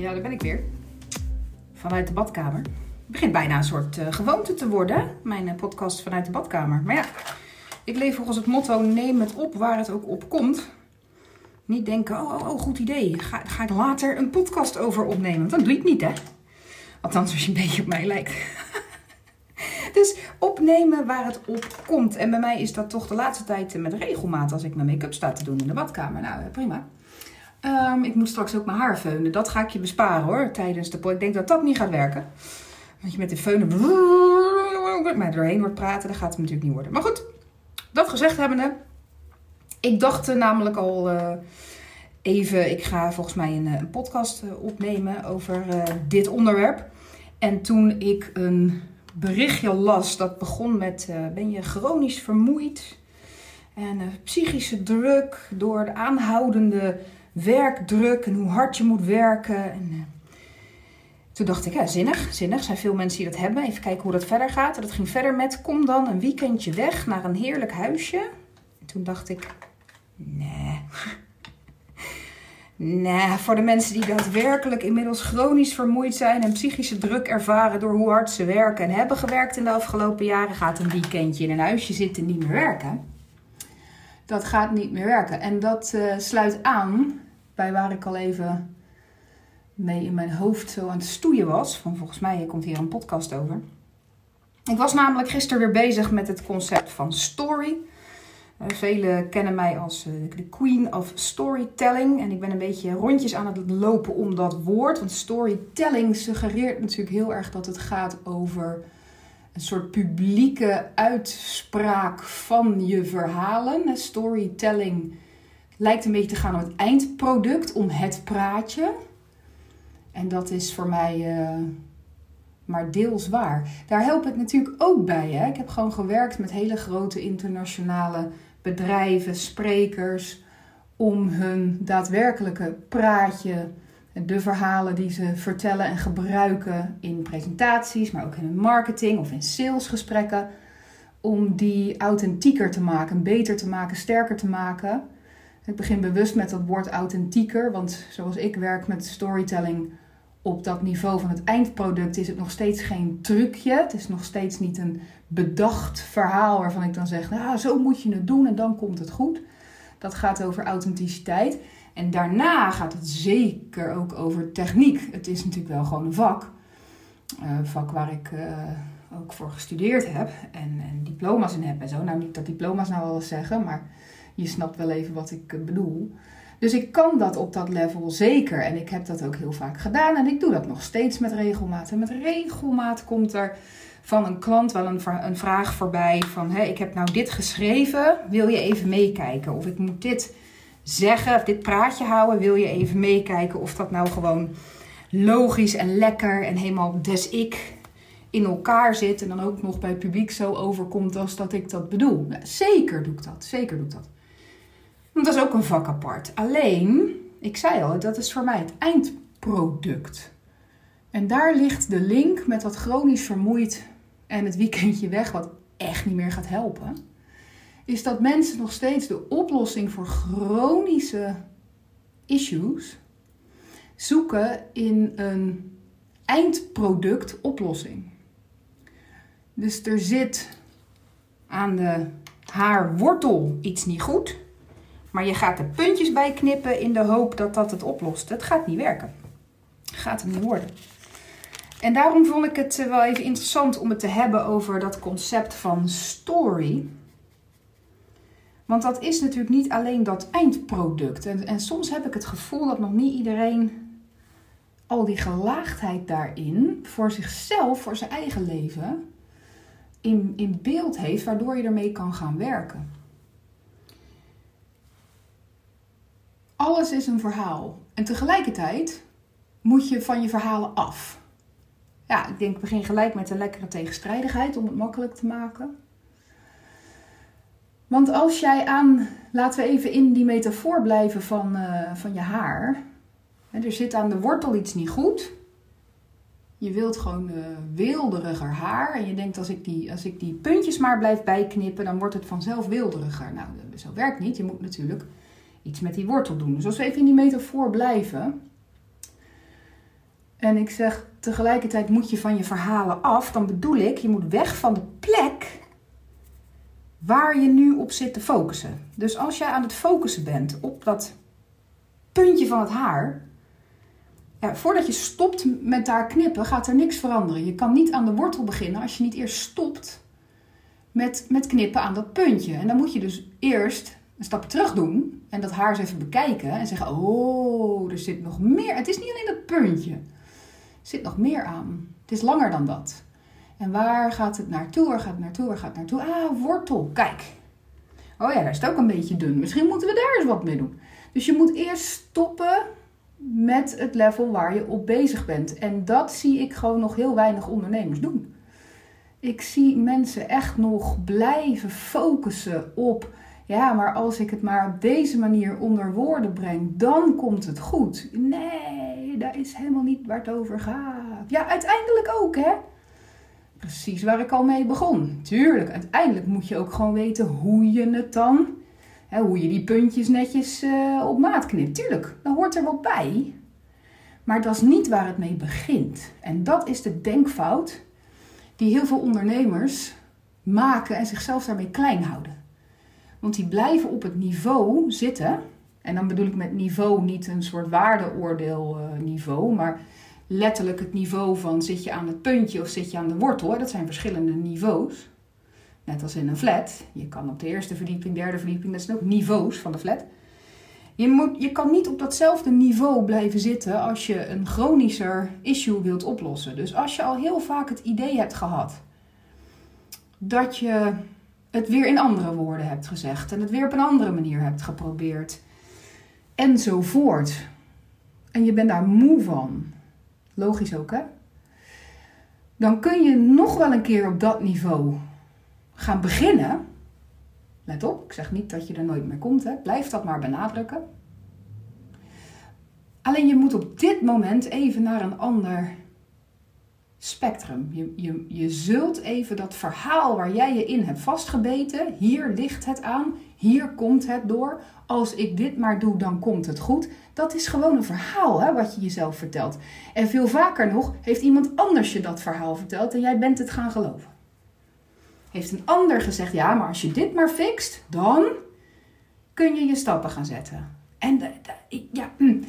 Ja, daar ben ik weer. Vanuit de badkamer. Het begint bijna een soort uh, gewoonte te worden, mijn uh, podcast vanuit de badkamer. Maar ja, ik leef volgens het motto: neem het op waar het ook op komt. Niet denken: oh, oh, oh goed idee. Ga, ga ik later een podcast over opnemen? Want dat doe ik niet, hè? Althans, als je een beetje op mij lijkt. dus opnemen waar het op komt. En bij mij is dat toch de laatste tijd met regelmaat als ik mijn make-up sta te doen in de badkamer. Nou, prima. Um, ik moet straks ook mijn haar feunen. Dat ga ik je besparen hoor, tijdens de Ik denk dat dat niet gaat werken. Want je met de feunen maar doorheen wordt praten, dat gaat het natuurlijk niet worden. Maar goed, dat gezegd hebbende. Ik dacht namelijk al uh, even, ik ga volgens mij een, een podcast uh, opnemen over dit onderwerp. En toen ik een berichtje las, dat begon met, ben je chronisch vermoeid? En psychische druk door de aanhoudende werkdruk en hoe hard je moet werken. En, uh, toen dacht ik, ja, zinnig, zinnig. Zijn veel mensen die dat hebben. Even kijken hoe dat verder gaat. En dat ging verder met, kom dan een weekendje weg naar een heerlijk huisje. En toen dacht ik, nee. Nee, voor de mensen die daadwerkelijk inmiddels chronisch vermoeid zijn en psychische druk ervaren door hoe hard ze werken en hebben gewerkt in de afgelopen jaren, gaat een weekendje in een huisje zitten niet meer werken dat gaat niet meer werken. En dat uh, sluit aan bij waar ik al even mee in mijn hoofd zo aan het stoeien was. Van volgens mij komt hier een podcast over. Ik was namelijk gisteren weer bezig met het concept van story. Uh, velen kennen mij als uh, de queen of storytelling. En ik ben een beetje rondjes aan het lopen om dat woord. Want storytelling suggereert natuurlijk heel erg dat het gaat over een soort publieke uitspraak van je verhalen. Storytelling lijkt een beetje te gaan om het eindproduct, om het praatje. En dat is voor mij uh, maar deels waar. Daar help ik natuurlijk ook bij. Hè? Ik heb gewoon gewerkt met hele grote internationale bedrijven, sprekers, om hun daadwerkelijke praatje de verhalen die ze vertellen en gebruiken in presentaties, maar ook in marketing of in salesgesprekken, om die authentieker te maken, beter te maken, sterker te maken. Ik begin bewust met dat woord authentieker, want zoals ik werk met storytelling op dat niveau van het eindproduct, is het nog steeds geen trucje. Het is nog steeds niet een bedacht verhaal waarvan ik dan zeg, nou zo moet je het doen en dan komt het goed. Dat gaat over authenticiteit. En daarna gaat het zeker ook over techniek. Het is natuurlijk wel gewoon een vak. Uh, vak waar ik uh, ook voor gestudeerd heb en, en, diploma's in heb en zo. Nou, niet dat diploma's nou eens zeggen, maar je snapt wel even wat ik uh, bedoel. Dus ik kan dat op dat level zeker. En ik heb dat ook heel vaak gedaan. En ik doe dat nog steeds met regelmaat. En met regelmaat komt er van een klant wel een, een vraag voorbij van... Hé, ik heb nou dit geschreven, wil je even meekijken? Of ik moet dit zeggen, of dit praatje houden, wil je even meekijken of dat nou gewoon logisch en lekker en helemaal des ik in elkaar zit en dan ook nog bij het publiek zo overkomt als dat ik dat bedoel. zeker doe ik dat, zeker doe ik dat. Want dat is ook een vak apart. Alleen, ik zei al, dat is voor mij het eindproduct. En daar ligt de link met dat chronisch vermoeid en het weekendje weg, wat echt niet meer gaat helpen is dat mensen nog steeds de oplossing voor chronische issues zoeken in een eindproduct oplossing. Dus er zit aan de haarwortel iets niet goed, maar je gaat er puntjes bij knippen in de hoop dat dat het oplost. Het gaat niet werken. Gaat het niet worden. En daarom vond ik het wel even interessant om het te hebben over dat concept van story. Want dat is natuurlijk niet alleen dat eindproduct. En, en soms heb ik het gevoel dat nog niet iedereen al die gelaagdheid daarin voor zichzelf, voor zijn eigen leven, in, in beeld heeft, waardoor je ermee kan gaan werken. Alles is een verhaal. En tegelijkertijd moet je van je verhalen af. Ja, ik denk, begin gelijk met een lekkere tegenstrijdigheid om het makkelijk te maken. Want als jij aan, laten we even in die metafoor blijven van, uh, van je haar. er zit aan de wortel iets niet goed. Je wilt gewoon uh, weelderiger haar. En je denkt, als ik, die, als ik die puntjes maar blijf bijknippen, dan wordt het vanzelf weelderiger. Nou, zo werkt niet. Je moet natuurlijk iets met die wortel doen. Dus als we even in die metafoor blijven. En ik zeg tegelijkertijd moet je van je verhalen af. Dan bedoel ik, je moet weg van de plek waar je nu op zit te focussen. Dus als jij aan het focussen bent op dat puntje van het haar. Voordat je stopt met daar knippen, gaat er niks veranderen. Je kan niet aan de wortel beginnen als je niet eerst stopt met, met knippen aan dat puntje. En dan moet je dus eerst een stap terug doen en dat haar eens even bekijken en zeggen: Oh, er zit nog meer. Het is niet alleen dat puntje, er zit nog meer aan. Het is langer dan dat. En waar gaat het naartoe? Waar gaat het naartoe? Waar gaat het naartoe? Ah, wortel. Kijk. Oh ja, daar is het ook een beetje dun. Misschien moeten we daar eens wat mee doen. Dus je moet eerst stoppen met het level waar je op bezig bent. En dat zie ik gewoon nog heel weinig ondernemers doen. Ik zie mensen echt nog blijven focussen op. Ja, maar als ik het maar op deze manier onder woorden breng, dan komt het goed. Nee, dat is helemaal niet waar het over gaat. Ja, uiteindelijk ook, hè? Precies waar ik al mee begon. Tuurlijk, uiteindelijk moet je ook gewoon weten hoe je het dan, hè, hoe je die puntjes netjes uh, op maat knipt. Tuurlijk, dan hoort er wat bij. Maar dat is niet waar het mee begint. En dat is de denkfout die heel veel ondernemers maken en zichzelf daarmee klein houden. Want die blijven op het niveau zitten. En dan bedoel ik met niveau niet een soort waardeoordeel niveau, maar letterlijk het niveau van zit je aan het puntje of zit je aan de wortel. Dat zijn verschillende niveaus. Net als in een flat. Je kan op de eerste verdieping, derde verdieping, dat zijn ook niveaus van de flat. Je, moet, je kan niet op datzelfde niveau blijven zitten als je een chronischer issue wilt oplossen. Dus als je al heel vaak het idee hebt gehad dat je het weer in andere woorden hebt gezegd en het weer op een andere manier hebt geprobeerd enzovoort. En je bent daar moe van Logisch ook, hè? Dan kun je nog wel een keer op dat niveau gaan beginnen. Let op, ik zeg niet dat je er nooit meer komt, hè? Blijf dat maar benadrukken. Alleen je moet op dit moment even naar een ander spectrum. Je, je, je zult even dat verhaal waar jij je in hebt vastgebeten, hier ligt het aan, hier komt het door. Als ik dit maar doe, dan komt het goed. Dat is gewoon een verhaal hè, wat je jezelf vertelt. En veel vaker nog heeft iemand anders je dat verhaal verteld en jij bent het gaan geloven. Heeft een ander gezegd, ja, maar als je dit maar fixt, dan kun je je stappen gaan zetten. En ja, hm,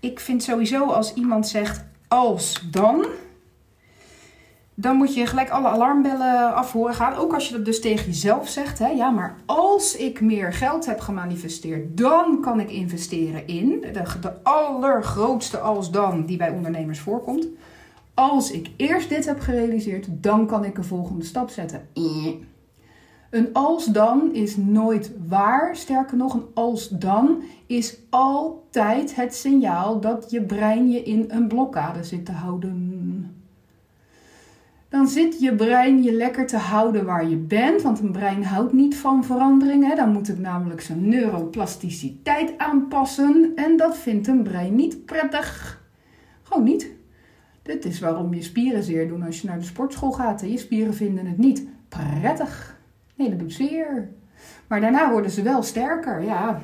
ik vind sowieso als iemand zegt als dan, dan moet je gelijk alle alarmbellen af horen gaan. Ook als je dat dus tegen jezelf zegt. Hè? Ja, maar als ik meer geld heb gemanifesteerd, dan kan ik investeren in. De, de allergrootste als dan die bij ondernemers voorkomt. Als ik eerst dit heb gerealiseerd, dan kan ik een volgende stap zetten. Een als dan is nooit waar. Sterker nog, een als dan is altijd het signaal dat je brein je in een blokkade zit te houden dan zit je brein je lekker te houden waar je bent. Want een brein houdt niet van veranderingen. Dan moet het namelijk zijn neuroplasticiteit aanpassen. En dat vindt een brein niet prettig. Gewoon niet. Dit is waarom je spieren zeer doen als je naar de sportschool gaat. En je spieren vinden het niet prettig. Nee, dat doet zeer. Maar daarna worden ze wel sterker. Ja,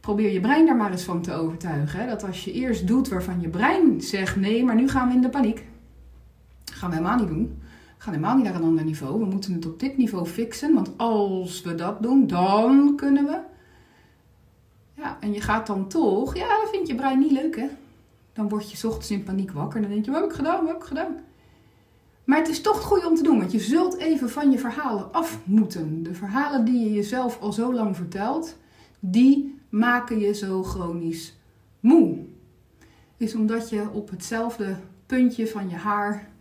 probeer je brein daar maar eens van te overtuigen. Dat als je eerst doet waarvan je brein zegt nee, maar nu gaan we in de paniek gaan we helemaal niet doen. We gaan helemaal niet naar een ander niveau. We moeten het op dit niveau fixen. Want als we dat doen, dan kunnen we. Ja, en je gaat dan toch. Ja, dat vind je brein niet leuk, hè? Dan word je ochtends in paniek wakker. En dan denk je: wat heb ik gedaan? Wat heb ik gedaan? Maar het is toch goed om te doen, want je zult even van je verhalen af moeten. De verhalen die je jezelf al zo lang vertelt, die maken je zo chronisch moe. Is omdat je op hetzelfde puntje van je haar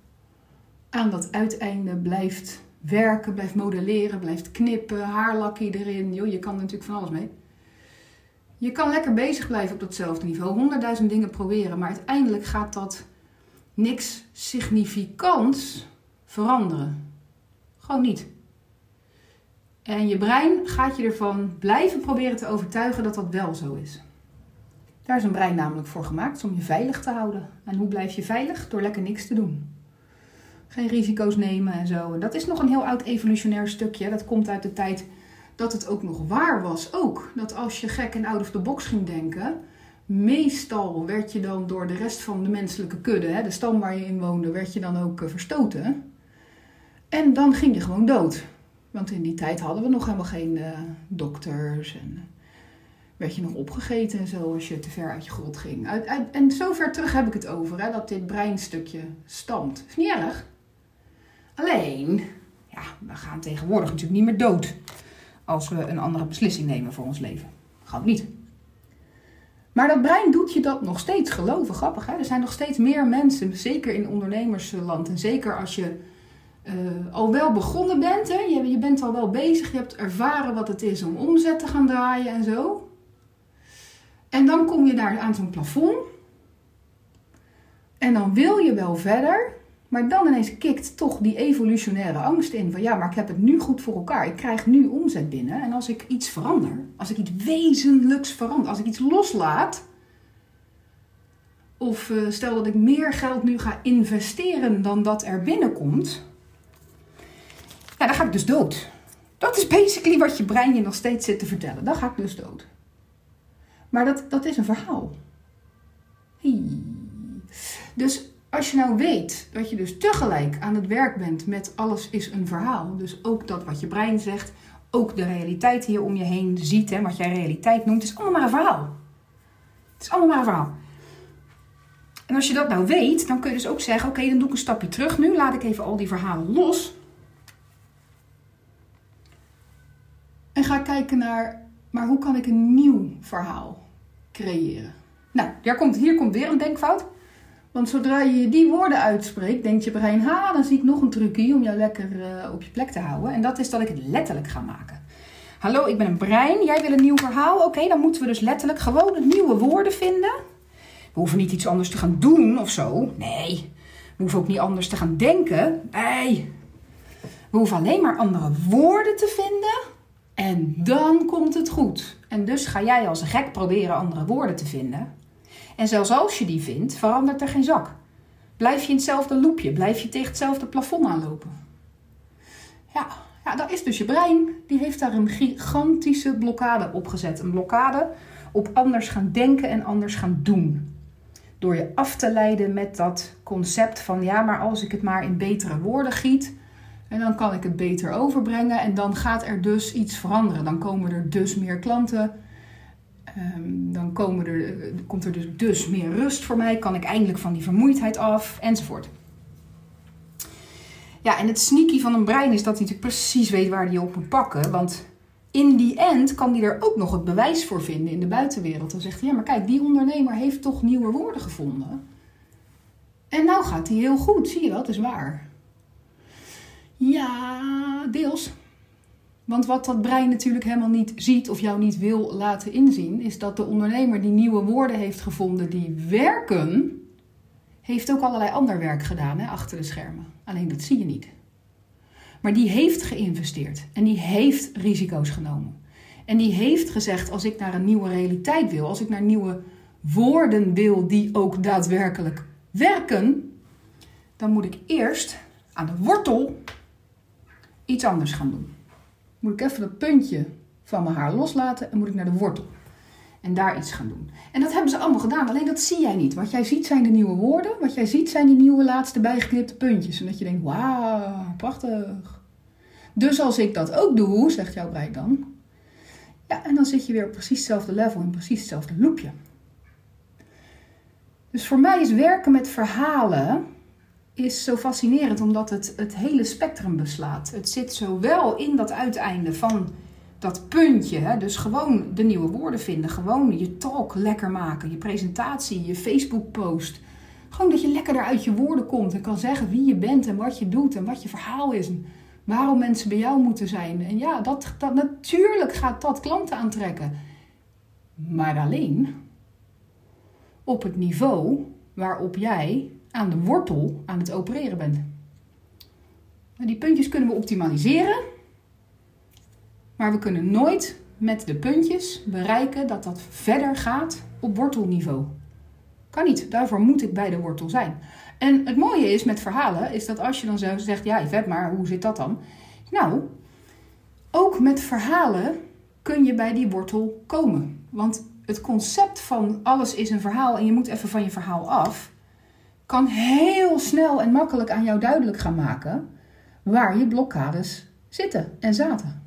aan dat uiteinde blijft werken, blijft modelleren, blijft knippen, haarlakje erin. Joh, je kan er natuurlijk van alles mee. Je kan lekker bezig blijven op datzelfde niveau, honderdduizend dingen proberen, maar uiteindelijk gaat dat niks significants veranderen. Gewoon niet. En je brein gaat je ervan blijven proberen te overtuigen dat dat wel zo is. Daar is een brein namelijk voor gemaakt, om je veilig te houden. En hoe blijf je veilig? Door lekker niks te doen geen risico's nemen en zo. En dat is nog een heel oud evolutionair stukje. Dat komt uit de tijd dat het ook nog waar was. Ook dat als je gek en out of the box ging denken, Meestal werd je dan door de rest van de menselijke kudde, hè, de stam waar je in woonde, werd je dan ook eh, verstoten. En dan ging je gewoon dood. Want in die tijd hadden we nog helemaal geen uh, dokters. En werd je nog opgegeten en zo als je te ver uit je grot ging. En zover terug heb ik het over, hè, dat dit breinstukje stamt. Is niet erg. Alleen, ja, we gaan tegenwoordig natuurlijk niet meer dood. Als we een andere beslissing nemen voor ons leven. Gaat niet. Maar dat brein doet je dat nog steeds geloven. Grappig, hè? Er zijn nog steeds meer mensen, zeker in ondernemersland. En zeker als je uh, al wel begonnen bent. Hè? Je, je bent al wel bezig. Je hebt ervaren wat het is om omzet te gaan draaien en zo. En dan kom je daar aan zo'n plafond. En dan wil je wel verder. Maar dan ineens kikt toch die evolutionaire angst in. Van ja, maar ik heb het nu goed voor elkaar. Ik krijg nu omzet binnen. En als ik iets verander, als ik iets wezenlijks verander, als ik iets loslaat. Of uh, stel dat ik meer geld nu ga investeren dan dat er binnenkomt. Ja, dan ga ik dus dood. Dat is basically wat je brein je nog steeds zit te vertellen. Dan ga ik dus dood. Maar dat, dat is een verhaal. Dus als je nou weet dat je dus tegelijk aan het werk bent met alles is een verhaal. Dus ook dat wat je brein zegt, ook de realiteit hier om je heen ziet, hè, wat jij realiteit noemt, is allemaal maar een verhaal. Het is allemaal maar een verhaal. En als je dat nou weet, dan kun je dus ook zeggen: oké, dan doe ik een stapje terug nu. Laat ik even al die verhalen los. En ga kijken naar, maar hoe kan ik een nieuw verhaal creëren? Nou, hier komt, hier komt weer een denkfout. Want zodra je die woorden uitspreekt, denkt je brein, ha, dan zie ik nog een trucje om jou lekker uh, op je plek te houden. En dat is dat ik het letterlijk ga maken. Hallo, ik ben een brein. Jij wil een nieuw verhaal? Oké, dan moeten we dus letterlijk gewoon nieuwe woorden vinden. We hoeven niet iets anders te gaan doen of zo. Nee. We hoeven ook niet anders te gaan denken. Nee. We hoeven alleen maar andere woorden te vinden. En dan komt het goed. En dus ga jij als gek proberen andere woorden te vinden. En zelfs als je die vindt, verandert er geen zak. Blijf je in hetzelfde loopje, blijf je tegen hetzelfde plafond aanlopen. Ja, ja, dat is dus je brein. Die heeft daar een gigantische blokkade op gezet. Een blokkade op anders gaan denken en anders gaan doen. Door je af te leiden met dat concept van ja, maar als ik het maar in betere woorden giet, en dan kan ik het beter overbrengen en dan gaat er dus iets veranderen. Dan komen er dus meer klanten. Um, dan komen er, komt er dus, dus meer rust voor mij. Kan ik eindelijk van die vermoeidheid af enzovoort. Ja, en het sneaky van een brein is dat hij natuurlijk precies weet waar hij op moet pakken. Want in die end kan hij er ook nog het bewijs voor vinden in de buitenwereld. Dan zegt hij, ja maar kijk, die ondernemer heeft toch nieuwe woorden gevonden. En nou gaat hij heel goed, zie je wel, is waar. Ja, deels. Want wat dat brein natuurlijk helemaal niet ziet of jou niet wil laten inzien, is dat de ondernemer die nieuwe woorden heeft gevonden die werken, heeft ook allerlei ander werk gedaan hè, achter de schermen. Alleen dat zie je niet. Maar die heeft geïnvesteerd en die heeft risico's genomen. En die heeft gezegd: als ik naar een nieuwe realiteit wil, als ik naar nieuwe woorden wil die ook daadwerkelijk werken, dan moet ik eerst aan de wortel iets anders gaan doen. Moet ik even dat puntje van mijn haar loslaten en moet ik naar de wortel. En daar iets gaan doen. En dat hebben ze allemaal gedaan, alleen dat zie jij niet. Wat jij ziet zijn de nieuwe woorden, wat jij ziet zijn die nieuwe laatste bijgeknipte puntjes. En dat je denkt, wauw, prachtig. Dus als ik dat ook doe, zegt jouw brein dan. Ja, en dan zit je weer op precies hetzelfde level in precies hetzelfde loopje. Dus voor mij is werken met verhalen is zo fascinerend omdat het het hele spectrum beslaat. Het zit zowel in dat uiteinde van dat puntje, hè, dus gewoon de nieuwe woorden vinden, gewoon je talk lekker maken, je presentatie, je Facebook post. Gewoon dat je lekker uit je woorden komt en kan zeggen wie je bent en wat je doet en wat je verhaal is. En waarom mensen bij jou moeten zijn. En ja, dat, dat, natuurlijk gaat dat klanten aantrekken. Maar alleen op het niveau waarop jij aan de wortel aan het opereren bent. Die puntjes kunnen we optimaliseren, maar we kunnen nooit met de puntjes bereiken dat dat verder gaat op wortelniveau. Kan niet, daarvoor moet ik bij de wortel zijn. En het mooie is met verhalen, is dat als je dan zo zegt, ja vet, maar hoe zit dat dan? Nou, ook met verhalen kun je bij die wortel komen. Want het concept van alles is een verhaal en je moet even van je verhaal af, kan heel snel en makkelijk aan jou duidelijk gaan maken waar je blokkades zitten en zaten.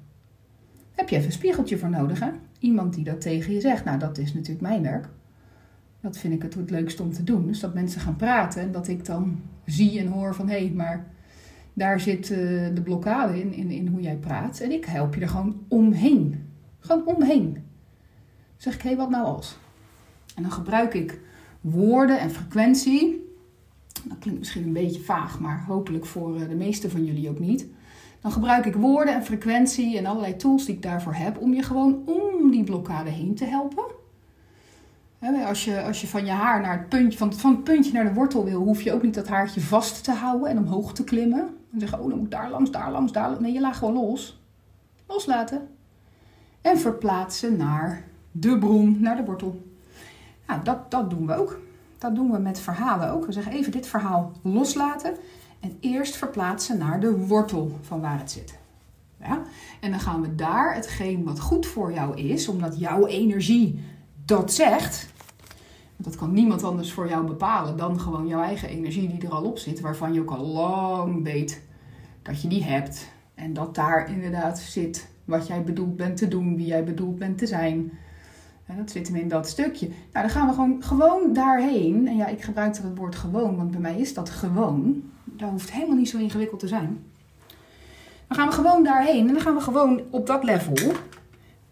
Heb je even een spiegeltje voor nodig, hè? Iemand die dat tegen je zegt. Nou, dat is natuurlijk mijn werk. Dat vind ik het het leukste om te doen. Dus dat mensen gaan praten en dat ik dan zie en hoor van hé, hey, maar daar zit uh, de blokkade in, in, in hoe jij praat. En ik help je er gewoon omheen. Gewoon omheen. Zeg ik, hé, hey, wat nou als? En dan gebruik ik woorden en frequentie. Dat klinkt misschien een beetje vaag, maar hopelijk voor de meeste van jullie ook niet. Dan gebruik ik woorden en frequentie en allerlei tools die ik daarvoor heb om je gewoon om die blokkade heen te helpen. Als je, als je van je haar naar het puntje, van, van het puntje naar de wortel wil, hoef je ook niet dat haartje vast te houden en omhoog te klimmen. En zeggen, oh dan moet ik daar langs, daar langs, daar langs. Nee, je laat gewoon los. Loslaten. En verplaatsen naar de bron, naar de wortel. Nou, dat, dat doen we ook. Dat doen we met verhalen ook. We zeggen even dit verhaal loslaten en eerst verplaatsen naar de wortel van waar het zit. Ja? En dan gaan we daar hetgeen wat goed voor jou is, omdat jouw energie dat zegt. Dat kan niemand anders voor jou bepalen dan gewoon jouw eigen energie die er al op zit, waarvan je ook al lang weet dat je die hebt. En dat daar inderdaad zit wat jij bedoeld bent te doen, wie jij bedoeld bent te zijn. Dat zit hem in dat stukje. Nou, dan gaan we gewoon, gewoon daarheen. En ja, ik gebruik het woord gewoon, want bij mij is dat gewoon. Dat hoeft helemaal niet zo ingewikkeld te zijn. Dan gaan we gewoon daarheen en dan gaan we gewoon op dat level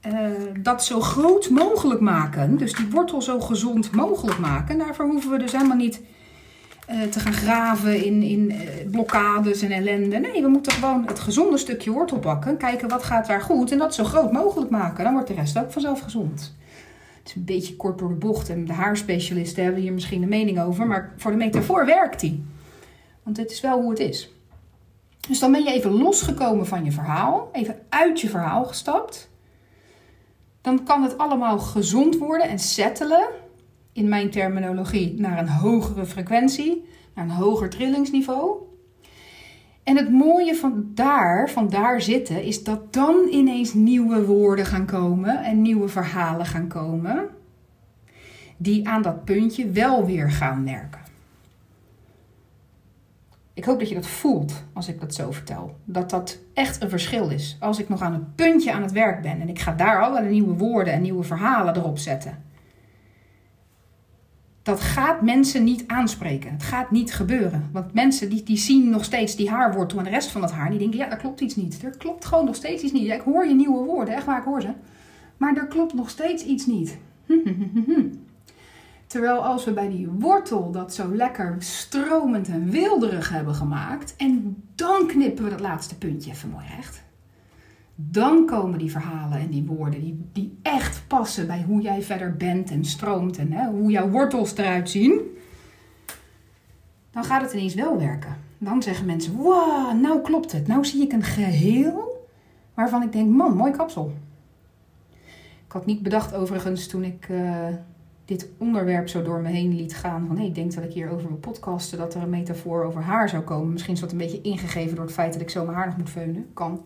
uh, dat zo groot mogelijk maken. Dus die wortel zo gezond mogelijk maken. Daarvoor hoeven we dus helemaal niet uh, te gaan graven in, in uh, blokkades en ellende. Nee, we moeten gewoon het gezonde stukje wortel pakken. Kijken wat gaat daar goed en dat zo groot mogelijk maken. Dan wordt de rest ook vanzelf gezond. Het is een beetje kort door de bocht en de haarspecialisten hebben hier misschien een mening over. Maar voor de metafoor werkt die. Want dit is wel hoe het is. Dus dan ben je even losgekomen van je verhaal. Even uit je verhaal gestapt dan kan het allemaal gezond worden en settelen, in mijn terminologie, naar een hogere frequentie, naar een hoger trillingsniveau. En het mooie van daar, van daar zitten, is dat dan ineens nieuwe woorden gaan komen en nieuwe verhalen gaan komen, die aan dat puntje wel weer gaan werken. Ik hoop dat je dat voelt als ik dat zo vertel. Dat dat echt een verschil is. Als ik nog aan een puntje aan het werk ben en ik ga daar allerlei nieuwe woorden en nieuwe verhalen erop zetten. Dat gaat mensen niet aanspreken. Het gaat niet gebeuren. Want mensen die, die zien nog steeds die haarwortel en de rest van dat haar. Die denken, ja, er klopt iets niet. Er klopt gewoon nog steeds iets niet. Ik hoor je nieuwe woorden, echt waar, ik hoor ze. Maar er klopt nog steeds iets niet. Terwijl als we bij die wortel dat zo lekker stromend en wilderig hebben gemaakt. En dan knippen we dat laatste puntje even mooi recht. Dan komen die verhalen en die woorden die, die echt passen bij hoe jij verder bent en stroomt. En hè, hoe jouw wortels eruit zien. Dan gaat het ineens wel werken. Dan zeggen mensen, wow, nou klopt het. Nou zie ik een geheel waarvan ik denk, man, mooi kapsel. Ik had niet bedacht overigens toen ik... Uh, dit onderwerp zo door me heen liet gaan. Van hey, ik denk dat ik hier over wil podcasten. Dat er een metafoor over haar zou komen. Misschien is dat een beetje ingegeven door het feit dat ik zo mijn haar nog moet veunen. Kan.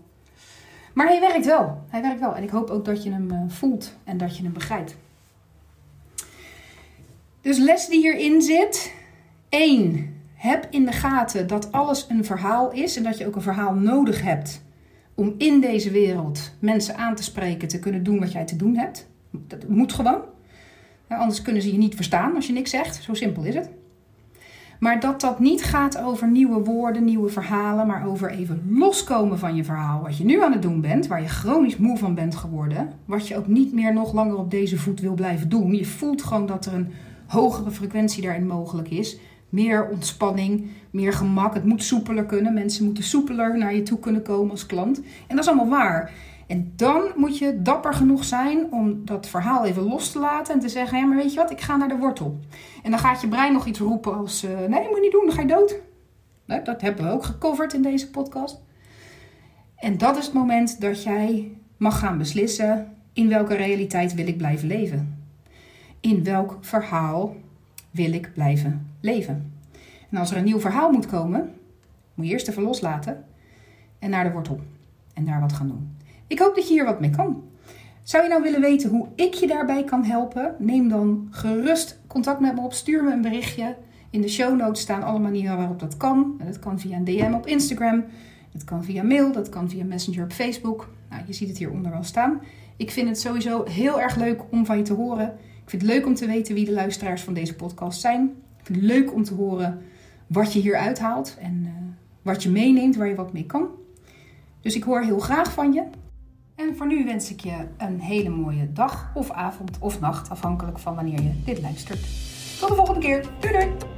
Maar hij werkt wel. Hij werkt wel. En ik hoop ook dat je hem eh, voelt en dat je hem begrijpt. Dus les die hierin zit. 1. Heb in de gaten dat alles een verhaal is. En dat je ook een verhaal nodig hebt. Om in deze wereld mensen aan te spreken. Te kunnen doen wat jij te doen hebt. Dat moet gewoon anders kunnen ze je niet verstaan als je niks zegt. Zo simpel is het. Maar dat dat niet gaat over nieuwe woorden, nieuwe verhalen, maar over even loskomen van je verhaal. Wat je nu aan het doen bent, waar je chronisch moe van bent geworden. Wat je ook niet meer nog langer op deze voet wil blijven doen. Je voelt gewoon dat er een hogere frequentie daarin mogelijk is. Meer ontspanning, meer gemak. Het moet soepeler kunnen. Mensen moeten soepeler naar je toe kunnen komen als klant. En dat is allemaal waar. En dan moet je dapper genoeg zijn om dat verhaal even los te laten en te zeggen: ja, maar weet je wat, ik ga naar de wortel. En dan gaat je brein nog iets roepen als: uh, nee, moet je niet doen, dan ga je dood. Nou, dat hebben we ook gecoverd in deze podcast. En dat is het moment dat jij mag gaan beslissen: in welke realiteit wil ik blijven leven? In welk verhaal wil ik blijven leven? En als er een nieuw verhaal moet komen, moet je eerst even loslaten en naar de wortel. En daar wat gaan doen. Ik hoop dat je hier wat mee kan. Zou je nou willen weten hoe ik je daarbij kan helpen? Neem dan gerust contact met me op. Stuur me een berichtje. In de show notes staan alle manieren waarop dat kan. Dat kan via een DM op Instagram. Dat kan via mail. Dat kan via Messenger op Facebook. Nou, je ziet het hieronder wel staan. Ik vind het sowieso heel erg leuk om van je te horen. Ik vind het leuk om te weten wie de luisteraars van deze podcast zijn. Ik vind het leuk om te horen wat je hier uithaalt en uh, wat je meeneemt, waar je wat mee kan. Dus ik hoor heel graag van je. En voor nu wens ik je een hele mooie dag of avond of nacht, afhankelijk van wanneer je dit luistert. Tot de volgende keer. Doei doei!